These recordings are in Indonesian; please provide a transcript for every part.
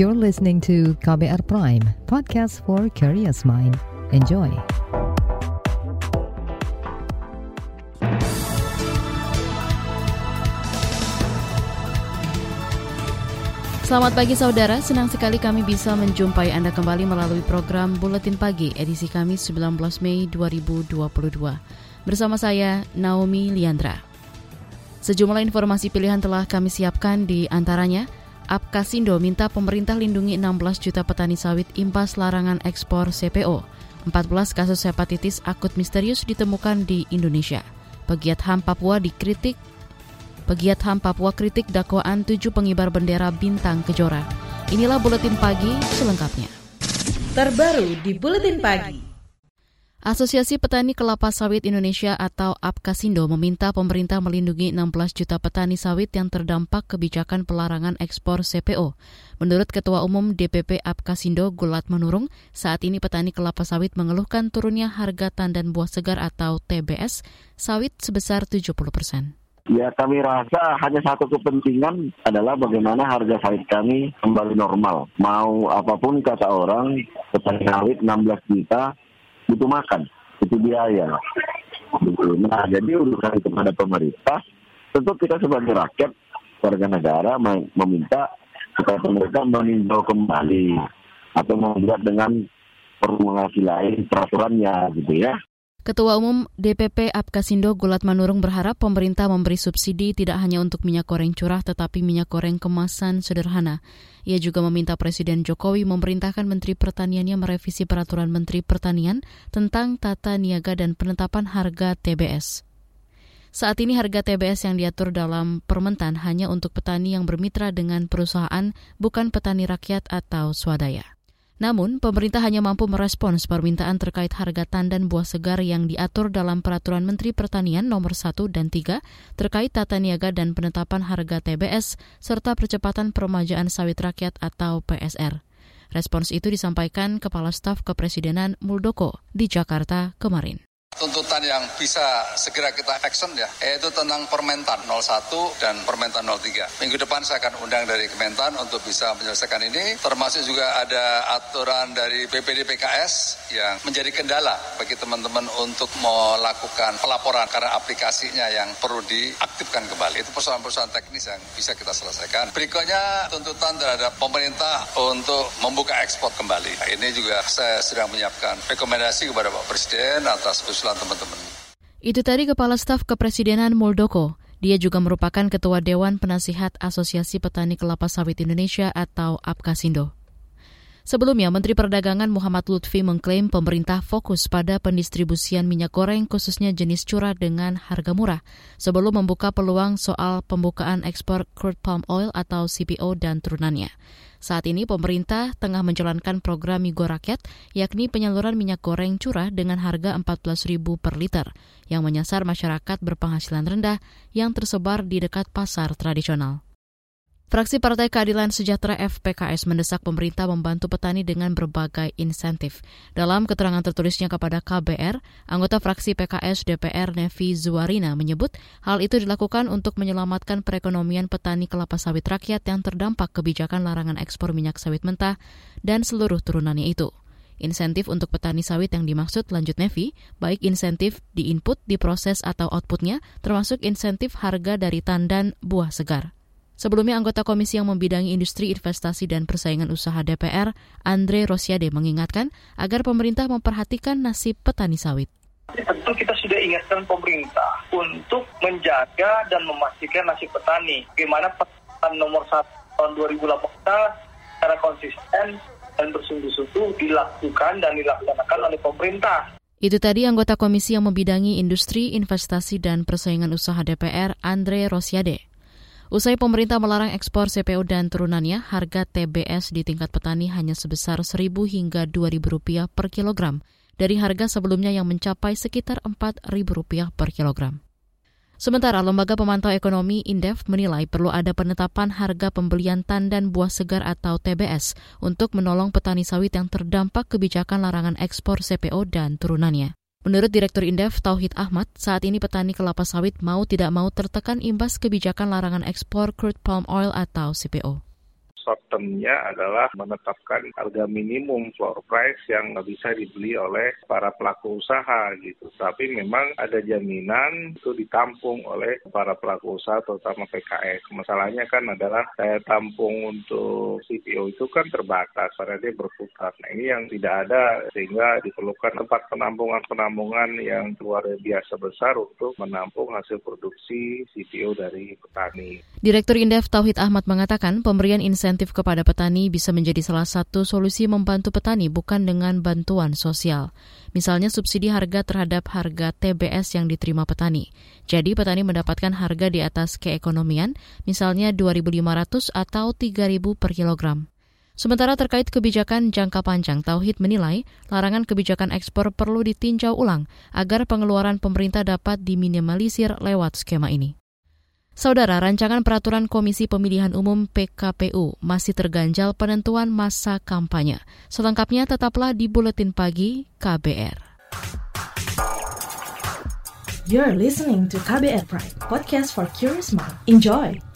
You're listening to KBR Prime, podcast for curious mind. Enjoy. Selamat pagi saudara, senang sekali kami bisa menjumpai Anda kembali melalui program Buletin Pagi edisi Kamis 19 Mei 2022. Bersama saya Naomi Liandra. Sejumlah informasi pilihan telah kami siapkan di antaranya Apkasindo minta pemerintah lindungi 16 juta petani sawit imbas larangan ekspor CPO. 14 kasus hepatitis akut misterius ditemukan di Indonesia. Pegiat HAM Papua dikritik Pegiat HAM Papua kritik dakwaan tujuh pengibar bendera bintang kejora. Inilah Buletin Pagi selengkapnya. Terbaru di Buletin Pagi. Asosiasi Petani Kelapa Sawit Indonesia atau APKasindo meminta pemerintah melindungi 16 juta petani sawit yang terdampak kebijakan pelarangan ekspor CPO. Menurut Ketua Umum DPP APKasindo Gulat Menurung, saat ini petani kelapa sawit mengeluhkan turunnya harga tandan buah segar atau TBS sawit sebesar 70 persen. Ya kami rasa hanya satu kepentingan adalah bagaimana harga sawit kami kembali normal. Mau apa pun kata orang, petani sawit 16 juta butuh makan, itu biaya. Nah jadi urusan kepada pemerintah, tentu kita sebagai rakyat, warga negara meminta supaya pemerintah meninjau kembali atau membuat dengan formulasi lain peraturannya gitu ya. Ketua Umum DPP Apkasindo Gulat Manurung berharap pemerintah memberi subsidi tidak hanya untuk minyak goreng curah tetapi minyak goreng kemasan sederhana. Ia juga meminta Presiden Jokowi memerintahkan Menteri Pertaniannya merevisi peraturan Menteri Pertanian tentang tata niaga dan penetapan harga TBS. Saat ini harga TBS yang diatur dalam Permentan hanya untuk petani yang bermitra dengan perusahaan, bukan petani rakyat atau swadaya. Namun, pemerintah hanya mampu merespons permintaan terkait harga tandan buah segar yang diatur dalam Peraturan Menteri Pertanian Nomor 1 dan 3 terkait tata niaga dan penetapan harga TBS serta percepatan peremajaan sawit rakyat atau PSR. Respons itu disampaikan Kepala Staf Kepresidenan Muldoko di Jakarta kemarin. Tuntutan yang bisa segera kita action ya, yaitu tentang Permentan 01 dan Permentan 03. Minggu depan saya akan undang dari Kementan untuk bisa menyelesaikan ini, termasuk juga ada aturan dari BPD PKS yang menjadi kendala bagi teman-teman untuk melakukan pelaporan karena aplikasinya yang perlu diaktifkan kembali. Itu persoalan-persoalan teknis yang bisa kita selesaikan. Berikutnya tuntutan terhadap pemerintah untuk membuka ekspor kembali. Ini juga saya sedang menyiapkan rekomendasi kepada Pak Presiden atas usulan teman-teman. Itu tadi Kepala Staf Kepresidenan Muldoko. Dia juga merupakan Ketua Dewan Penasihat Asosiasi Petani Kelapa Sawit Indonesia atau APKasindo. Sebelumnya, Menteri Perdagangan Muhammad Lutfi mengklaim pemerintah fokus pada pendistribusian minyak goreng khususnya jenis curah dengan harga murah sebelum membuka peluang soal pembukaan ekspor crude palm oil atau CPO dan turunannya. Saat ini pemerintah tengah menjalankan program Migo Rakyat, yakni penyaluran minyak goreng curah dengan harga Rp14.000 per liter, yang menyasar masyarakat berpenghasilan rendah yang tersebar di dekat pasar tradisional. Fraksi Partai Keadilan Sejahtera FPKS mendesak pemerintah membantu petani dengan berbagai insentif. Dalam keterangan tertulisnya kepada KBR, anggota fraksi PKS DPR Nevi Zuarina menyebut hal itu dilakukan untuk menyelamatkan perekonomian petani kelapa sawit rakyat yang terdampak kebijakan larangan ekspor minyak sawit mentah dan seluruh turunannya itu. Insentif untuk petani sawit yang dimaksud lanjut Nevi, baik insentif di input, di proses atau outputnya, termasuk insentif harga dari tandan buah segar. Sebelumnya anggota komisi yang membidangi industri investasi dan persaingan usaha DPR, Andre Rosiade mengingatkan agar pemerintah memperhatikan nasib petani sawit. Tentu kita sudah ingatkan pemerintah untuk menjaga dan memastikan nasib petani. Bagaimana pesan nomor satu tahun 2018 secara konsisten dan bersungguh-sungguh dilakukan dan dilaksanakan oleh pemerintah. Itu tadi anggota komisi yang membidangi industri, investasi, dan persaingan usaha DPR, Andre Rosiade. Usai pemerintah melarang ekspor CPO dan turunannya, harga TBS di tingkat petani hanya sebesar rp hingga Rp2.000 per kilogram, dari harga sebelumnya yang mencapai sekitar Rp4.000 per kilogram. Sementara Lembaga Pemantau Ekonomi Indef menilai perlu ada penetapan harga pembelian tandan buah segar atau TBS untuk menolong petani sawit yang terdampak kebijakan larangan ekspor CPO dan turunannya. Menurut Direktur Indef Tauhid Ahmad, saat ini petani kelapa sawit mau tidak mau tertekan imbas kebijakan larangan ekspor crude palm oil atau CPO short termnya adalah menetapkan harga minimum floor price yang bisa dibeli oleh para pelaku usaha gitu. Tapi memang ada jaminan itu ditampung oleh para pelaku usaha terutama PKS. Masalahnya kan adalah daya tampung untuk CPO itu kan terbatas karena dia berputar. Nah ini yang tidak ada sehingga diperlukan tempat penampungan-penampungan yang luar biasa besar untuk menampung hasil produksi CPO dari petani. Direktur Indef Tauhid Ahmad mengatakan pemberian insentif kepada petani bisa menjadi salah satu solusi membantu petani bukan dengan bantuan sosial. Misalnya subsidi harga terhadap harga TBS yang diterima petani. Jadi petani mendapatkan harga di atas keekonomian, misalnya 2.500 atau 3.000 per kilogram. Sementara terkait kebijakan jangka panjang, Tauhid menilai larangan kebijakan ekspor perlu ditinjau ulang agar pengeluaran pemerintah dapat diminimalisir lewat skema ini. Saudara, rancangan peraturan Komisi Pemilihan Umum PKPU masih terganjal penentuan masa kampanye. Selengkapnya tetaplah di Buletin Pagi KBR. You're listening to KBR Pride, podcast for curious mind. Enjoy!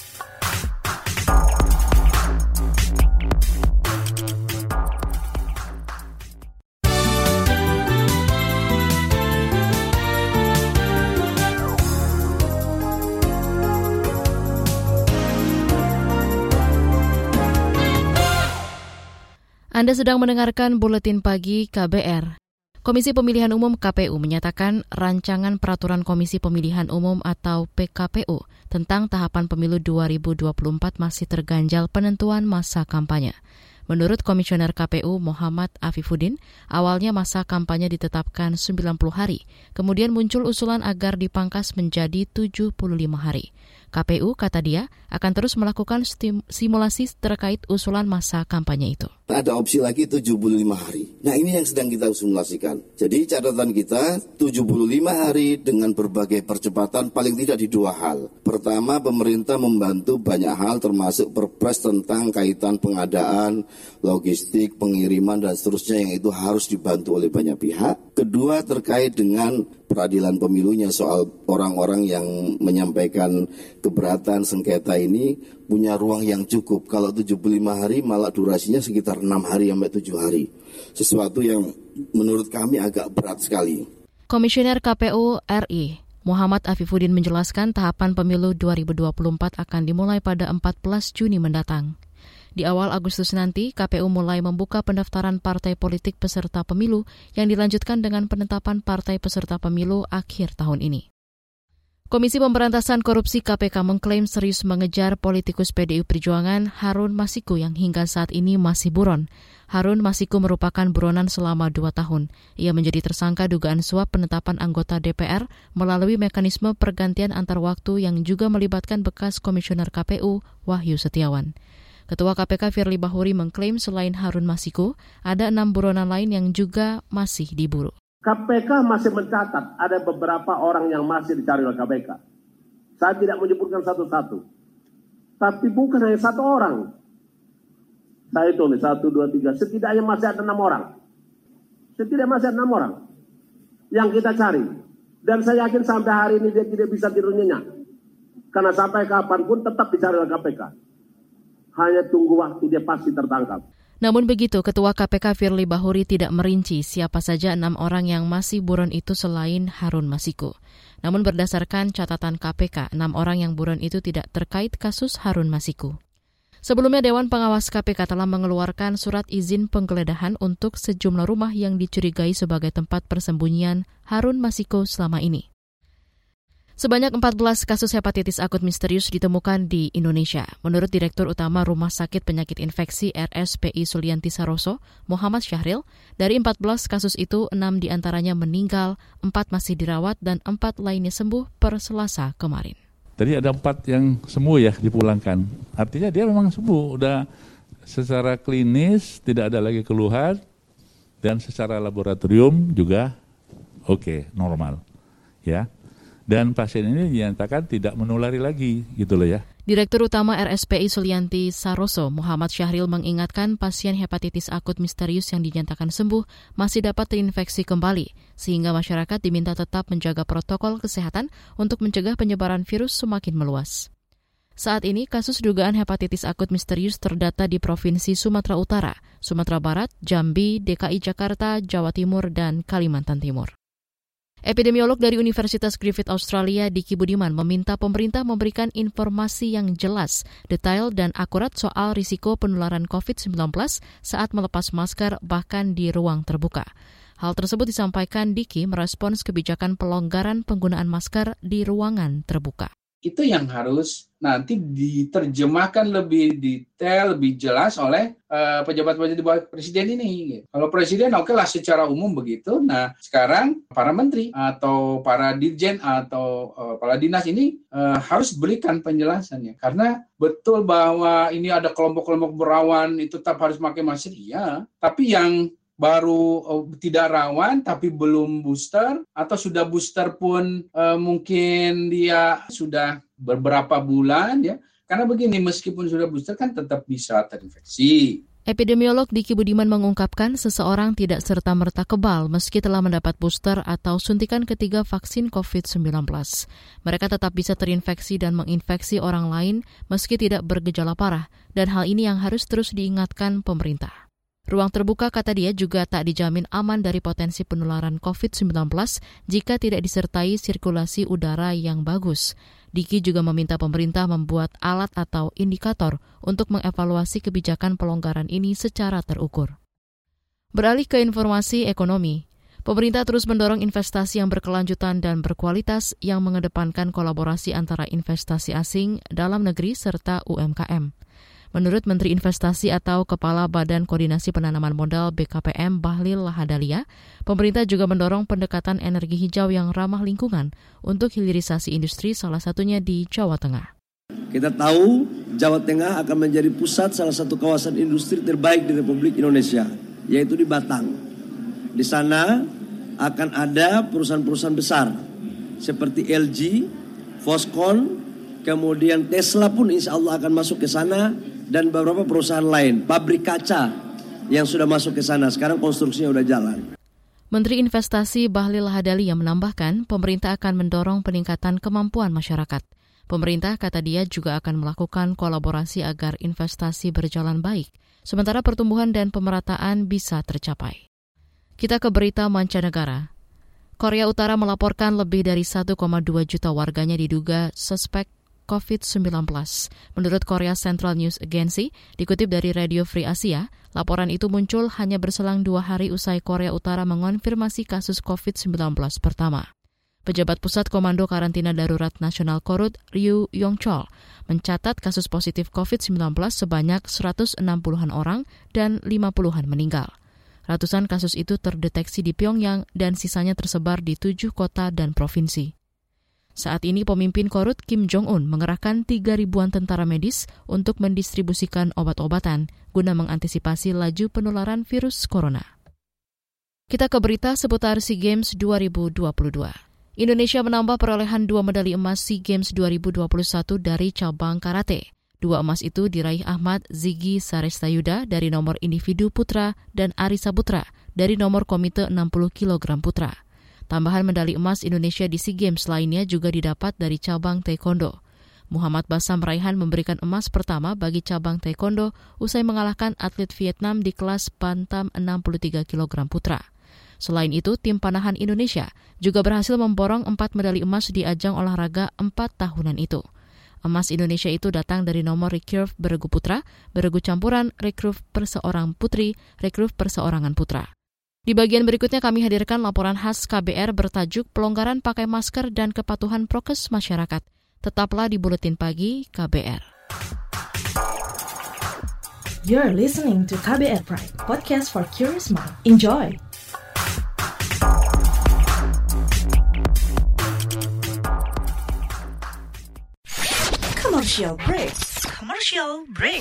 Anda sedang mendengarkan buletin pagi KBR. Komisi Pemilihan Umum KPU menyatakan rancangan peraturan Komisi Pemilihan Umum atau PKPU tentang tahapan pemilu 2024 masih terganjal penentuan masa kampanye. Menurut Komisioner KPU Muhammad Afifuddin, awalnya masa kampanye ditetapkan 90 hari, kemudian muncul usulan agar dipangkas menjadi 75 hari. KPU, kata dia, akan terus melakukan simulasi terkait usulan masa kampanye itu. Ada opsi lagi 75 hari. Nah ini yang sedang kita simulasikan. Jadi catatan kita 75 hari dengan berbagai percepatan paling tidak di dua hal. Pertama pemerintah membantu banyak hal termasuk perpres tentang kaitan pengadaan, logistik, pengiriman dan seterusnya yang itu harus dibantu oleh banyak pihak. Kedua terkait dengan peradilan pemilunya soal orang-orang yang menyampaikan keberatan sengketa ini punya ruang yang cukup. Kalau 75 hari malah durasinya sekitar 6 hari sampai 7 hari. Sesuatu yang menurut kami agak berat sekali. Komisioner KPU RI Muhammad Afifuddin menjelaskan tahapan pemilu 2024 akan dimulai pada 14 Juni mendatang. Di awal Agustus nanti, KPU mulai membuka pendaftaran partai politik peserta pemilu yang dilanjutkan dengan penetapan partai peserta pemilu akhir tahun ini. Komisi Pemberantasan Korupsi KPK mengklaim serius mengejar politikus PDI Perjuangan Harun Masiku yang hingga saat ini masih buron. Harun Masiku merupakan buronan selama dua tahun. Ia menjadi tersangka dugaan suap penetapan anggota DPR melalui mekanisme pergantian antar waktu yang juga melibatkan bekas komisioner KPU Wahyu Setiawan. Ketua KPK Firly Bahuri mengklaim selain Harun Masiku, ada enam buronan lain yang juga masih diburu. KPK masih mencatat ada beberapa orang yang masih dicari oleh KPK. Saya tidak menyebutkan satu-satu. Tapi bukan hanya satu orang. Saya tulis satu, dua, tiga. Setidaknya masih ada enam orang. Setidaknya masih ada enam orang yang kita cari. Dan saya yakin sampai hari ini dia tidak bisa tidur. Karena sampai kapan pun tetap dicari oleh KPK. Hanya tunggu waktu dia pasti tertangkap. Namun begitu, Ketua KPK Firly Bahuri tidak merinci siapa saja enam orang yang masih buron itu selain Harun Masiku. Namun berdasarkan catatan KPK, enam orang yang buron itu tidak terkait kasus Harun Masiku. Sebelumnya Dewan Pengawas KPK telah mengeluarkan surat izin penggeledahan untuk sejumlah rumah yang dicurigai sebagai tempat persembunyian Harun Masiku selama ini. Sebanyak 14 kasus hepatitis akut misterius ditemukan di Indonesia. Menurut Direktur Utama Rumah Sakit Penyakit Infeksi RSPI Sulianti Saroso, Muhammad Syahril, dari 14 kasus itu 6 di antaranya meninggal, 4 masih dirawat, dan 4 lainnya sembuh per selasa kemarin. Tadi ada 4 yang sembuh ya dipulangkan. Artinya dia memang sembuh, udah secara klinis tidak ada lagi keluhan, dan secara laboratorium juga oke, okay, normal. Ya, dan pasien ini dinyatakan tidak menulari lagi gitu loh ya. Direktur Utama RSPI Sulianti Saroso, Muhammad Syahril mengingatkan pasien hepatitis akut misterius yang dinyatakan sembuh masih dapat terinfeksi kembali, sehingga masyarakat diminta tetap menjaga protokol kesehatan untuk mencegah penyebaran virus semakin meluas. Saat ini, kasus dugaan hepatitis akut misterius terdata di Provinsi Sumatera Utara, Sumatera Barat, Jambi, DKI Jakarta, Jawa Timur, dan Kalimantan Timur. Epidemiolog dari Universitas Griffith Australia, Diki Budiman, meminta pemerintah memberikan informasi yang jelas, detail, dan akurat soal risiko penularan COVID-19 saat melepas masker bahkan di ruang terbuka. Hal tersebut disampaikan Diki merespons kebijakan pelonggaran penggunaan masker di ruangan terbuka itu yang harus nanti diterjemahkan lebih detail, lebih jelas oleh uh, pejabat-pejabat di bawah presiden ini. Gitu. Kalau presiden oke okay lah secara umum begitu. Nah sekarang para menteri atau para dirjen atau uh, dinas ini uh, harus berikan penjelasannya. Karena betul bahwa ini ada kelompok-kelompok berawan itu tetap harus pakai masker, iya. Tapi yang baru uh, tidak rawan tapi belum booster atau sudah booster pun uh, mungkin dia sudah beberapa bulan ya karena begini meskipun sudah booster kan tetap bisa terinfeksi. Epidemiolog Diki Budiman mengungkapkan seseorang tidak serta-merta kebal meski telah mendapat booster atau suntikan ketiga vaksin COVID-19. Mereka tetap bisa terinfeksi dan menginfeksi orang lain meski tidak bergejala parah, dan hal ini yang harus terus diingatkan pemerintah. Ruang terbuka, kata dia, juga tak dijamin aman dari potensi penularan COVID-19 jika tidak disertai sirkulasi udara yang bagus. Diki juga meminta pemerintah membuat alat atau indikator untuk mengevaluasi kebijakan pelonggaran ini secara terukur. Beralih ke informasi ekonomi, pemerintah terus mendorong investasi yang berkelanjutan dan berkualitas yang mengedepankan kolaborasi antara investasi asing, dalam negeri, serta UMKM. Menurut Menteri Investasi atau Kepala Badan Koordinasi Penanaman Modal BKPM Bahlil Lahadalia, pemerintah juga mendorong pendekatan energi hijau yang ramah lingkungan untuk hilirisasi industri salah satunya di Jawa Tengah. Kita tahu Jawa Tengah akan menjadi pusat salah satu kawasan industri terbaik di Republik Indonesia, yaitu di Batang. Di sana akan ada perusahaan-perusahaan besar seperti LG, Foxconn, kemudian Tesla pun insya Allah akan masuk ke sana dan beberapa perusahaan lain, pabrik kaca yang sudah masuk ke sana. Sekarang konstruksinya sudah jalan. Menteri Investasi Bahlil Hadali yang menambahkan, pemerintah akan mendorong peningkatan kemampuan masyarakat. Pemerintah, kata dia, juga akan melakukan kolaborasi agar investasi berjalan baik, sementara pertumbuhan dan pemerataan bisa tercapai. Kita ke berita mancanegara. Korea Utara melaporkan lebih dari 1,2 juta warganya diduga suspek COVID-19. Menurut Korea Central News Agency, dikutip dari Radio Free Asia, laporan itu muncul hanya berselang dua hari usai Korea Utara mengonfirmasi kasus COVID-19 pertama. Pejabat Pusat Komando Karantina Darurat Nasional Korut, Ryu Yong-chol, mencatat kasus positif COVID-19 sebanyak 160-an orang dan 50-an meninggal. Ratusan kasus itu terdeteksi di Pyongyang dan sisanya tersebar di tujuh kota dan provinsi. Saat ini pemimpin Korut Kim Jong-un mengerahkan 3 ribuan tentara medis untuk mendistribusikan obat-obatan guna mengantisipasi laju penularan virus corona. Kita ke berita seputar SEA Games 2022. Indonesia menambah perolehan dua medali emas SEA Games 2021 dari cabang karate. Dua emas itu diraih Ahmad Zigi Sarestayuda dari nomor individu putra dan Arisa Putra dari nomor komite 60 kg putra. Tambahan medali emas Indonesia di SEA Games lainnya juga didapat dari cabang taekwondo. Muhammad Basam Raihan memberikan emas pertama bagi cabang taekwondo usai mengalahkan atlet Vietnam di kelas bantam 63 kg putra. Selain itu, tim panahan Indonesia juga berhasil memborong empat medali emas di ajang olahraga empat tahunan itu. Emas Indonesia itu datang dari nomor recurve beregu putra, beregu campuran, recurve perseorang putri, recurve perseorangan putra. Di bagian berikutnya kami hadirkan laporan khas KBR bertajuk Pelonggaran Pakai Masker dan Kepatuhan Prokes Masyarakat. Tetaplah di Buletin Pagi KBR. You're listening to KBR Pride, podcast for curious mind. Enjoy! Commercial break. Commercial break.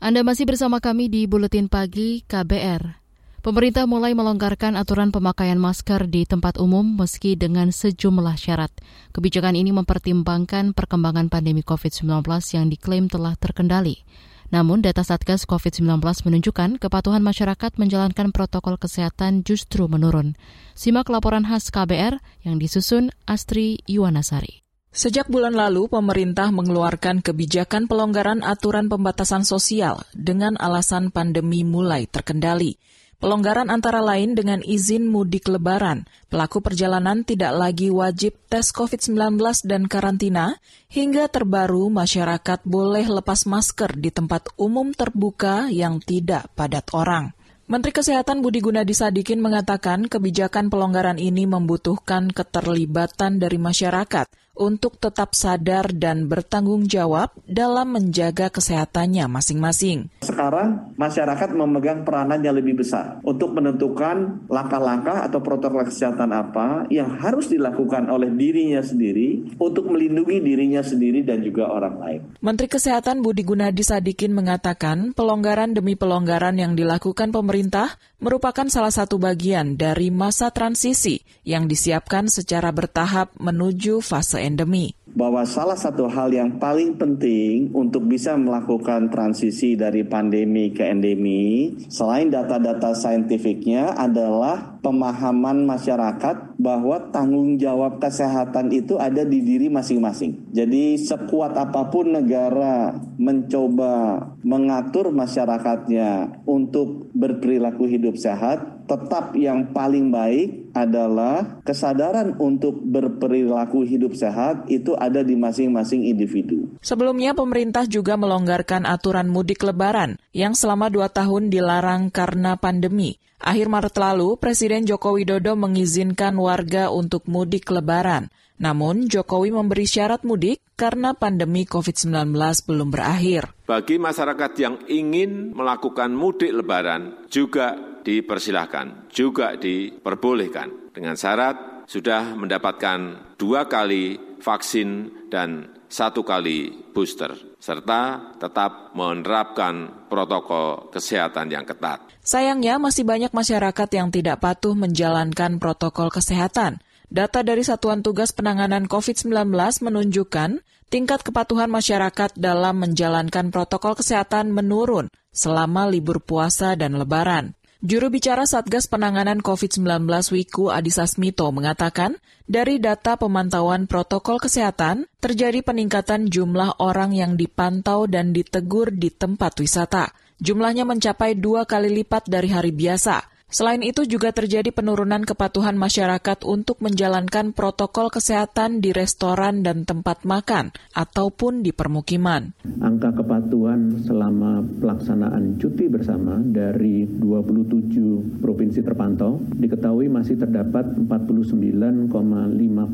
Anda masih bersama kami di Buletin Pagi KBR. Pemerintah mulai melonggarkan aturan pemakaian masker di tempat umum meski dengan sejumlah syarat. Kebijakan ini mempertimbangkan perkembangan pandemi COVID-19 yang diklaim telah terkendali. Namun data Satgas COVID-19 menunjukkan kepatuhan masyarakat menjalankan protokol kesehatan justru menurun. Simak laporan khas KBR yang disusun Astri Yuwanasari. Sejak bulan lalu, pemerintah mengeluarkan kebijakan pelonggaran aturan pembatasan sosial dengan alasan pandemi mulai terkendali. Pelonggaran antara lain dengan izin mudik lebaran, pelaku perjalanan tidak lagi wajib tes COVID-19 dan karantina, hingga terbaru masyarakat boleh lepas masker di tempat umum terbuka yang tidak padat orang. Menteri Kesehatan Budi Gunadi Sadikin mengatakan kebijakan pelonggaran ini membutuhkan keterlibatan dari masyarakat untuk tetap sadar dan bertanggung jawab dalam menjaga kesehatannya masing-masing. Sekarang masyarakat memegang peranan yang lebih besar untuk menentukan langkah-langkah atau protokol kesehatan apa yang harus dilakukan oleh dirinya sendiri untuk melindungi dirinya sendiri dan juga orang lain. Menteri Kesehatan Budi Gunadi Sadikin mengatakan pelonggaran demi pelonggaran yang dilakukan pemerintah merupakan salah satu bagian dari masa transisi yang disiapkan secara bertahap menuju fase endemi bahwa salah satu hal yang paling penting untuk bisa melakukan transisi dari pandemi ke endemi, selain data-data saintifiknya adalah pemahaman masyarakat bahwa tanggung jawab kesehatan itu ada di diri masing-masing. Jadi sekuat apa pun negara mencoba mengatur masyarakatnya untuk berperilaku hidup sehat, tetap yang paling baik adalah kesadaran untuk berperilaku hidup sehat itu ada di masing-masing individu. Sebelumnya, pemerintah juga melonggarkan aturan mudik lebaran yang selama dua tahun dilarang karena pandemi. Akhir Maret lalu, Presiden Joko Widodo mengizinkan warga untuk mudik lebaran. Namun, Jokowi memberi syarat mudik karena pandemi COVID-19 belum berakhir. Bagi masyarakat yang ingin melakukan mudik lebaran juga dipersilahkan, juga diperbolehkan dengan syarat sudah mendapatkan dua kali vaksin dan satu kali booster, serta tetap menerapkan protokol kesehatan yang ketat. Sayangnya masih banyak masyarakat yang tidak patuh menjalankan protokol kesehatan. Data dari Satuan Tugas Penanganan COVID-19 menunjukkan tingkat kepatuhan masyarakat dalam menjalankan protokol kesehatan menurun selama libur puasa dan lebaran. Juru bicara Satgas Penanganan COVID-19 Wiku Adhisa Smito mengatakan, dari data pemantauan protokol kesehatan, terjadi peningkatan jumlah orang yang dipantau dan ditegur di tempat wisata. Jumlahnya mencapai dua kali lipat dari hari biasa. Selain itu juga terjadi penurunan kepatuhan masyarakat untuk menjalankan protokol kesehatan di restoran dan tempat makan ataupun di permukiman. Angka kepatuhan selama pelaksanaan cuti bersama dari 27 provinsi terpantau diketahui masih terdapat 49,5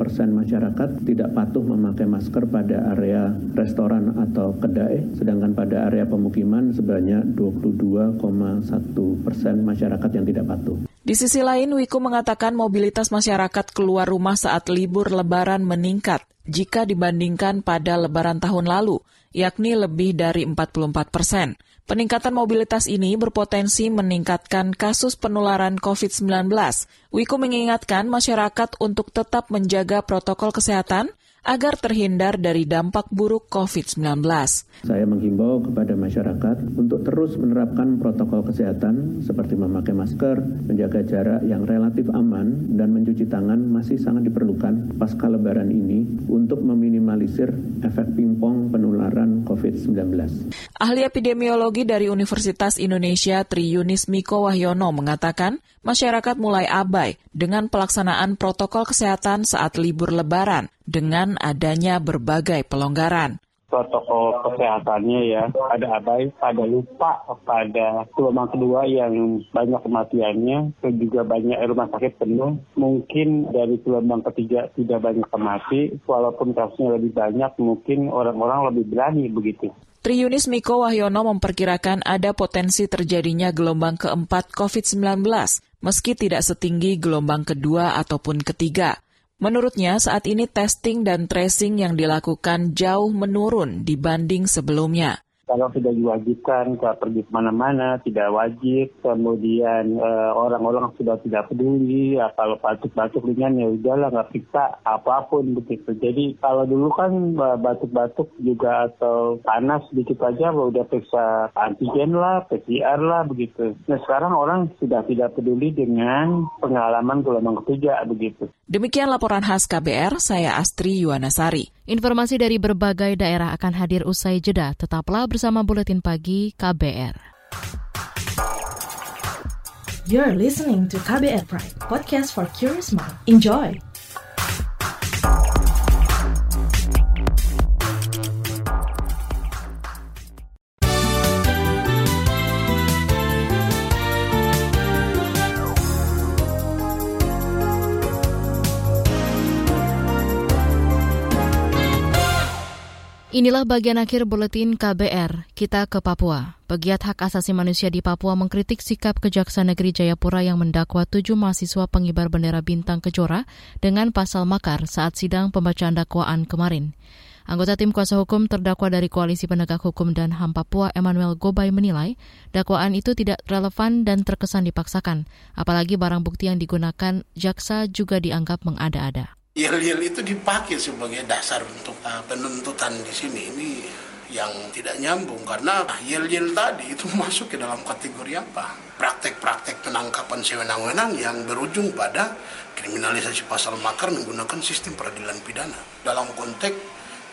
persen masyarakat tidak patuh memakai masker pada area restoran atau kedai, sedangkan pada area pemukiman sebanyak 22,1 persen masyarakat yang tidak patuh. Di sisi lain, Wiku mengatakan mobilitas masyarakat keluar rumah saat libur lebaran meningkat jika dibandingkan pada lebaran tahun lalu, yakni lebih dari 44 persen. Peningkatan mobilitas ini berpotensi meningkatkan kasus penularan COVID-19. Wiku mengingatkan masyarakat untuk tetap menjaga protokol kesehatan agar terhindar dari dampak buruk COVID-19. Saya menghimbau kepada masyarakat untuk terus menerapkan protokol kesehatan seperti memakai masker, menjaga jarak yang relatif aman, dan mencuci tangan masih sangat diperlukan pasca lebaran ini untuk meminimalisir efek pingpong penularan COVID-19. Ahli epidemiologi dari Universitas Indonesia Tri Yunis Miko Wahyono mengatakan masyarakat mulai abai dengan pelaksanaan protokol kesehatan saat libur lebaran dengan adanya berbagai pelonggaran. Protokol kesehatannya ya ada abai ada lupa pada gelombang kedua yang banyak kematiannya dan juga banyak rumah sakit penuh. Mungkin dari gelombang ketiga tidak banyak kemati. Walaupun kasusnya lebih banyak mungkin orang-orang lebih berani begitu. Triunis Miko Wahyono memperkirakan ada potensi terjadinya gelombang keempat COVID-19 meski tidak setinggi gelombang kedua ataupun ketiga. Menurutnya, saat ini testing dan tracing yang dilakukan jauh menurun dibanding sebelumnya kalau tidak diwajibkan ke pergi ke mana-mana, tidak wajib, kemudian eh, orang-orang sudah tidak peduli, ya, kalau batuk-batuk ringan ya udahlah nggak periksa apa pun begitu. Jadi kalau dulu kan eh, batuk-batuk juga atau panas sedikit aja udah periksa antigen lah, PCR lah begitu. Nah sekarang orang sudah tidak peduli dengan pengalaman gelombang ketiga begitu. Demikian laporan khas KBR, saya Astri Yuwanasari. Informasi dari berbagai daerah akan hadir usai jeda. Tetaplah bersama Buletin Pagi KBR. You're listening to KBR Pride, podcast for curious mind. Enjoy! Inilah bagian akhir buletin KBR. Kita ke Papua. Pegiat hak asasi manusia di Papua mengkritik sikap Kejaksaan Negeri Jayapura yang mendakwa tujuh mahasiswa pengibar bendera bintang kejora dengan pasal makar saat sidang pembacaan dakwaan kemarin. Anggota tim kuasa hukum terdakwa dari Koalisi Penegak Hukum dan HAM Papua Emmanuel Gobay menilai dakwaan itu tidak relevan dan terkesan dipaksakan, apalagi barang bukti yang digunakan jaksa juga dianggap mengada-ada. Yel-yel itu dipakai sebagai dasar untuk uh, penuntutan di sini. Ini yang tidak nyambung karena yel-yel tadi itu masuk ke dalam kategori apa? Praktek-praktek penangkapan sewenang-wenang yang berujung pada kriminalisasi pasal makar menggunakan sistem peradilan pidana. Dalam konteks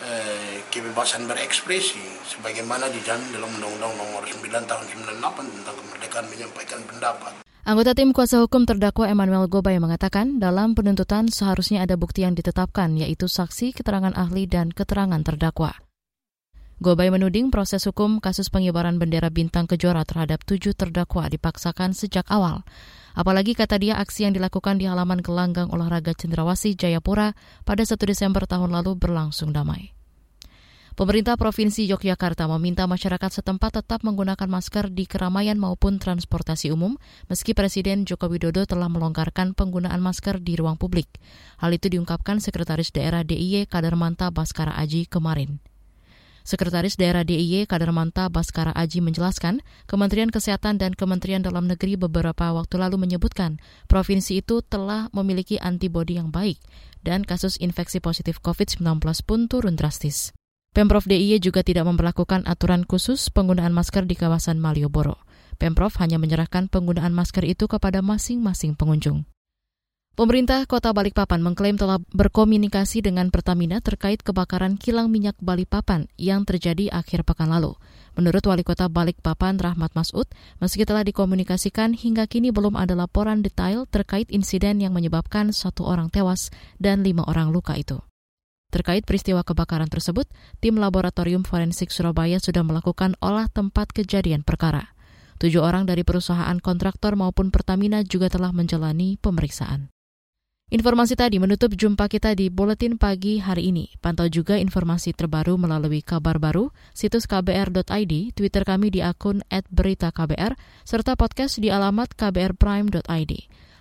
eh, kebebasan berekspresi sebagaimana dijamin dalam Undang-Undang Nomor 9 Tahun 98 tentang kemerdekaan menyampaikan pendapat. Anggota tim kuasa hukum terdakwa Emmanuel Gobay mengatakan dalam penuntutan seharusnya ada bukti yang ditetapkan yaitu saksi, keterangan ahli, dan keterangan terdakwa. Gobay menuding proses hukum kasus pengibaran bendera bintang kejora terhadap tujuh terdakwa dipaksakan sejak awal. Apalagi kata dia aksi yang dilakukan di halaman gelanggang olahraga Cendrawasih Jayapura pada 1 Desember tahun lalu berlangsung damai. Pemerintah Provinsi Yogyakarta meminta masyarakat setempat tetap menggunakan masker di keramaian maupun transportasi umum, meski Presiden Joko Widodo telah melonggarkan penggunaan masker di ruang publik. Hal itu diungkapkan Sekretaris Daerah DIY Kadarmanta Baskara Aji kemarin. Sekretaris Daerah DIY Kadarmanta Baskara Aji menjelaskan, Kementerian Kesehatan dan Kementerian Dalam Negeri beberapa waktu lalu menyebutkan provinsi itu telah memiliki antibodi yang baik dan kasus infeksi positif COVID-19 pun turun drastis. Pemprov DIY juga tidak memperlakukan aturan khusus penggunaan masker di kawasan Malioboro. Pemprov hanya menyerahkan penggunaan masker itu kepada masing-masing pengunjung. Pemerintah Kota Balikpapan mengklaim telah berkomunikasi dengan Pertamina terkait kebakaran kilang minyak Balikpapan yang terjadi akhir pekan lalu. Menurut Wali Kota Balikpapan Rahmat Masud, meski telah dikomunikasikan, hingga kini belum ada laporan detail terkait insiden yang menyebabkan satu orang tewas dan lima orang luka itu. Terkait peristiwa kebakaran tersebut, tim Laboratorium Forensik Surabaya sudah melakukan olah tempat kejadian perkara. Tujuh orang dari perusahaan kontraktor maupun Pertamina juga telah menjalani pemeriksaan. Informasi tadi menutup jumpa kita di Buletin Pagi hari ini. Pantau juga informasi terbaru melalui kabar baru, situs kbr.id, Twitter kami di akun @beritaKBR, serta podcast di alamat kbrprime.id.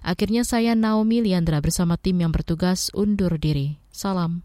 Akhirnya saya Naomi Liandra bersama tim yang bertugas undur diri. Salam.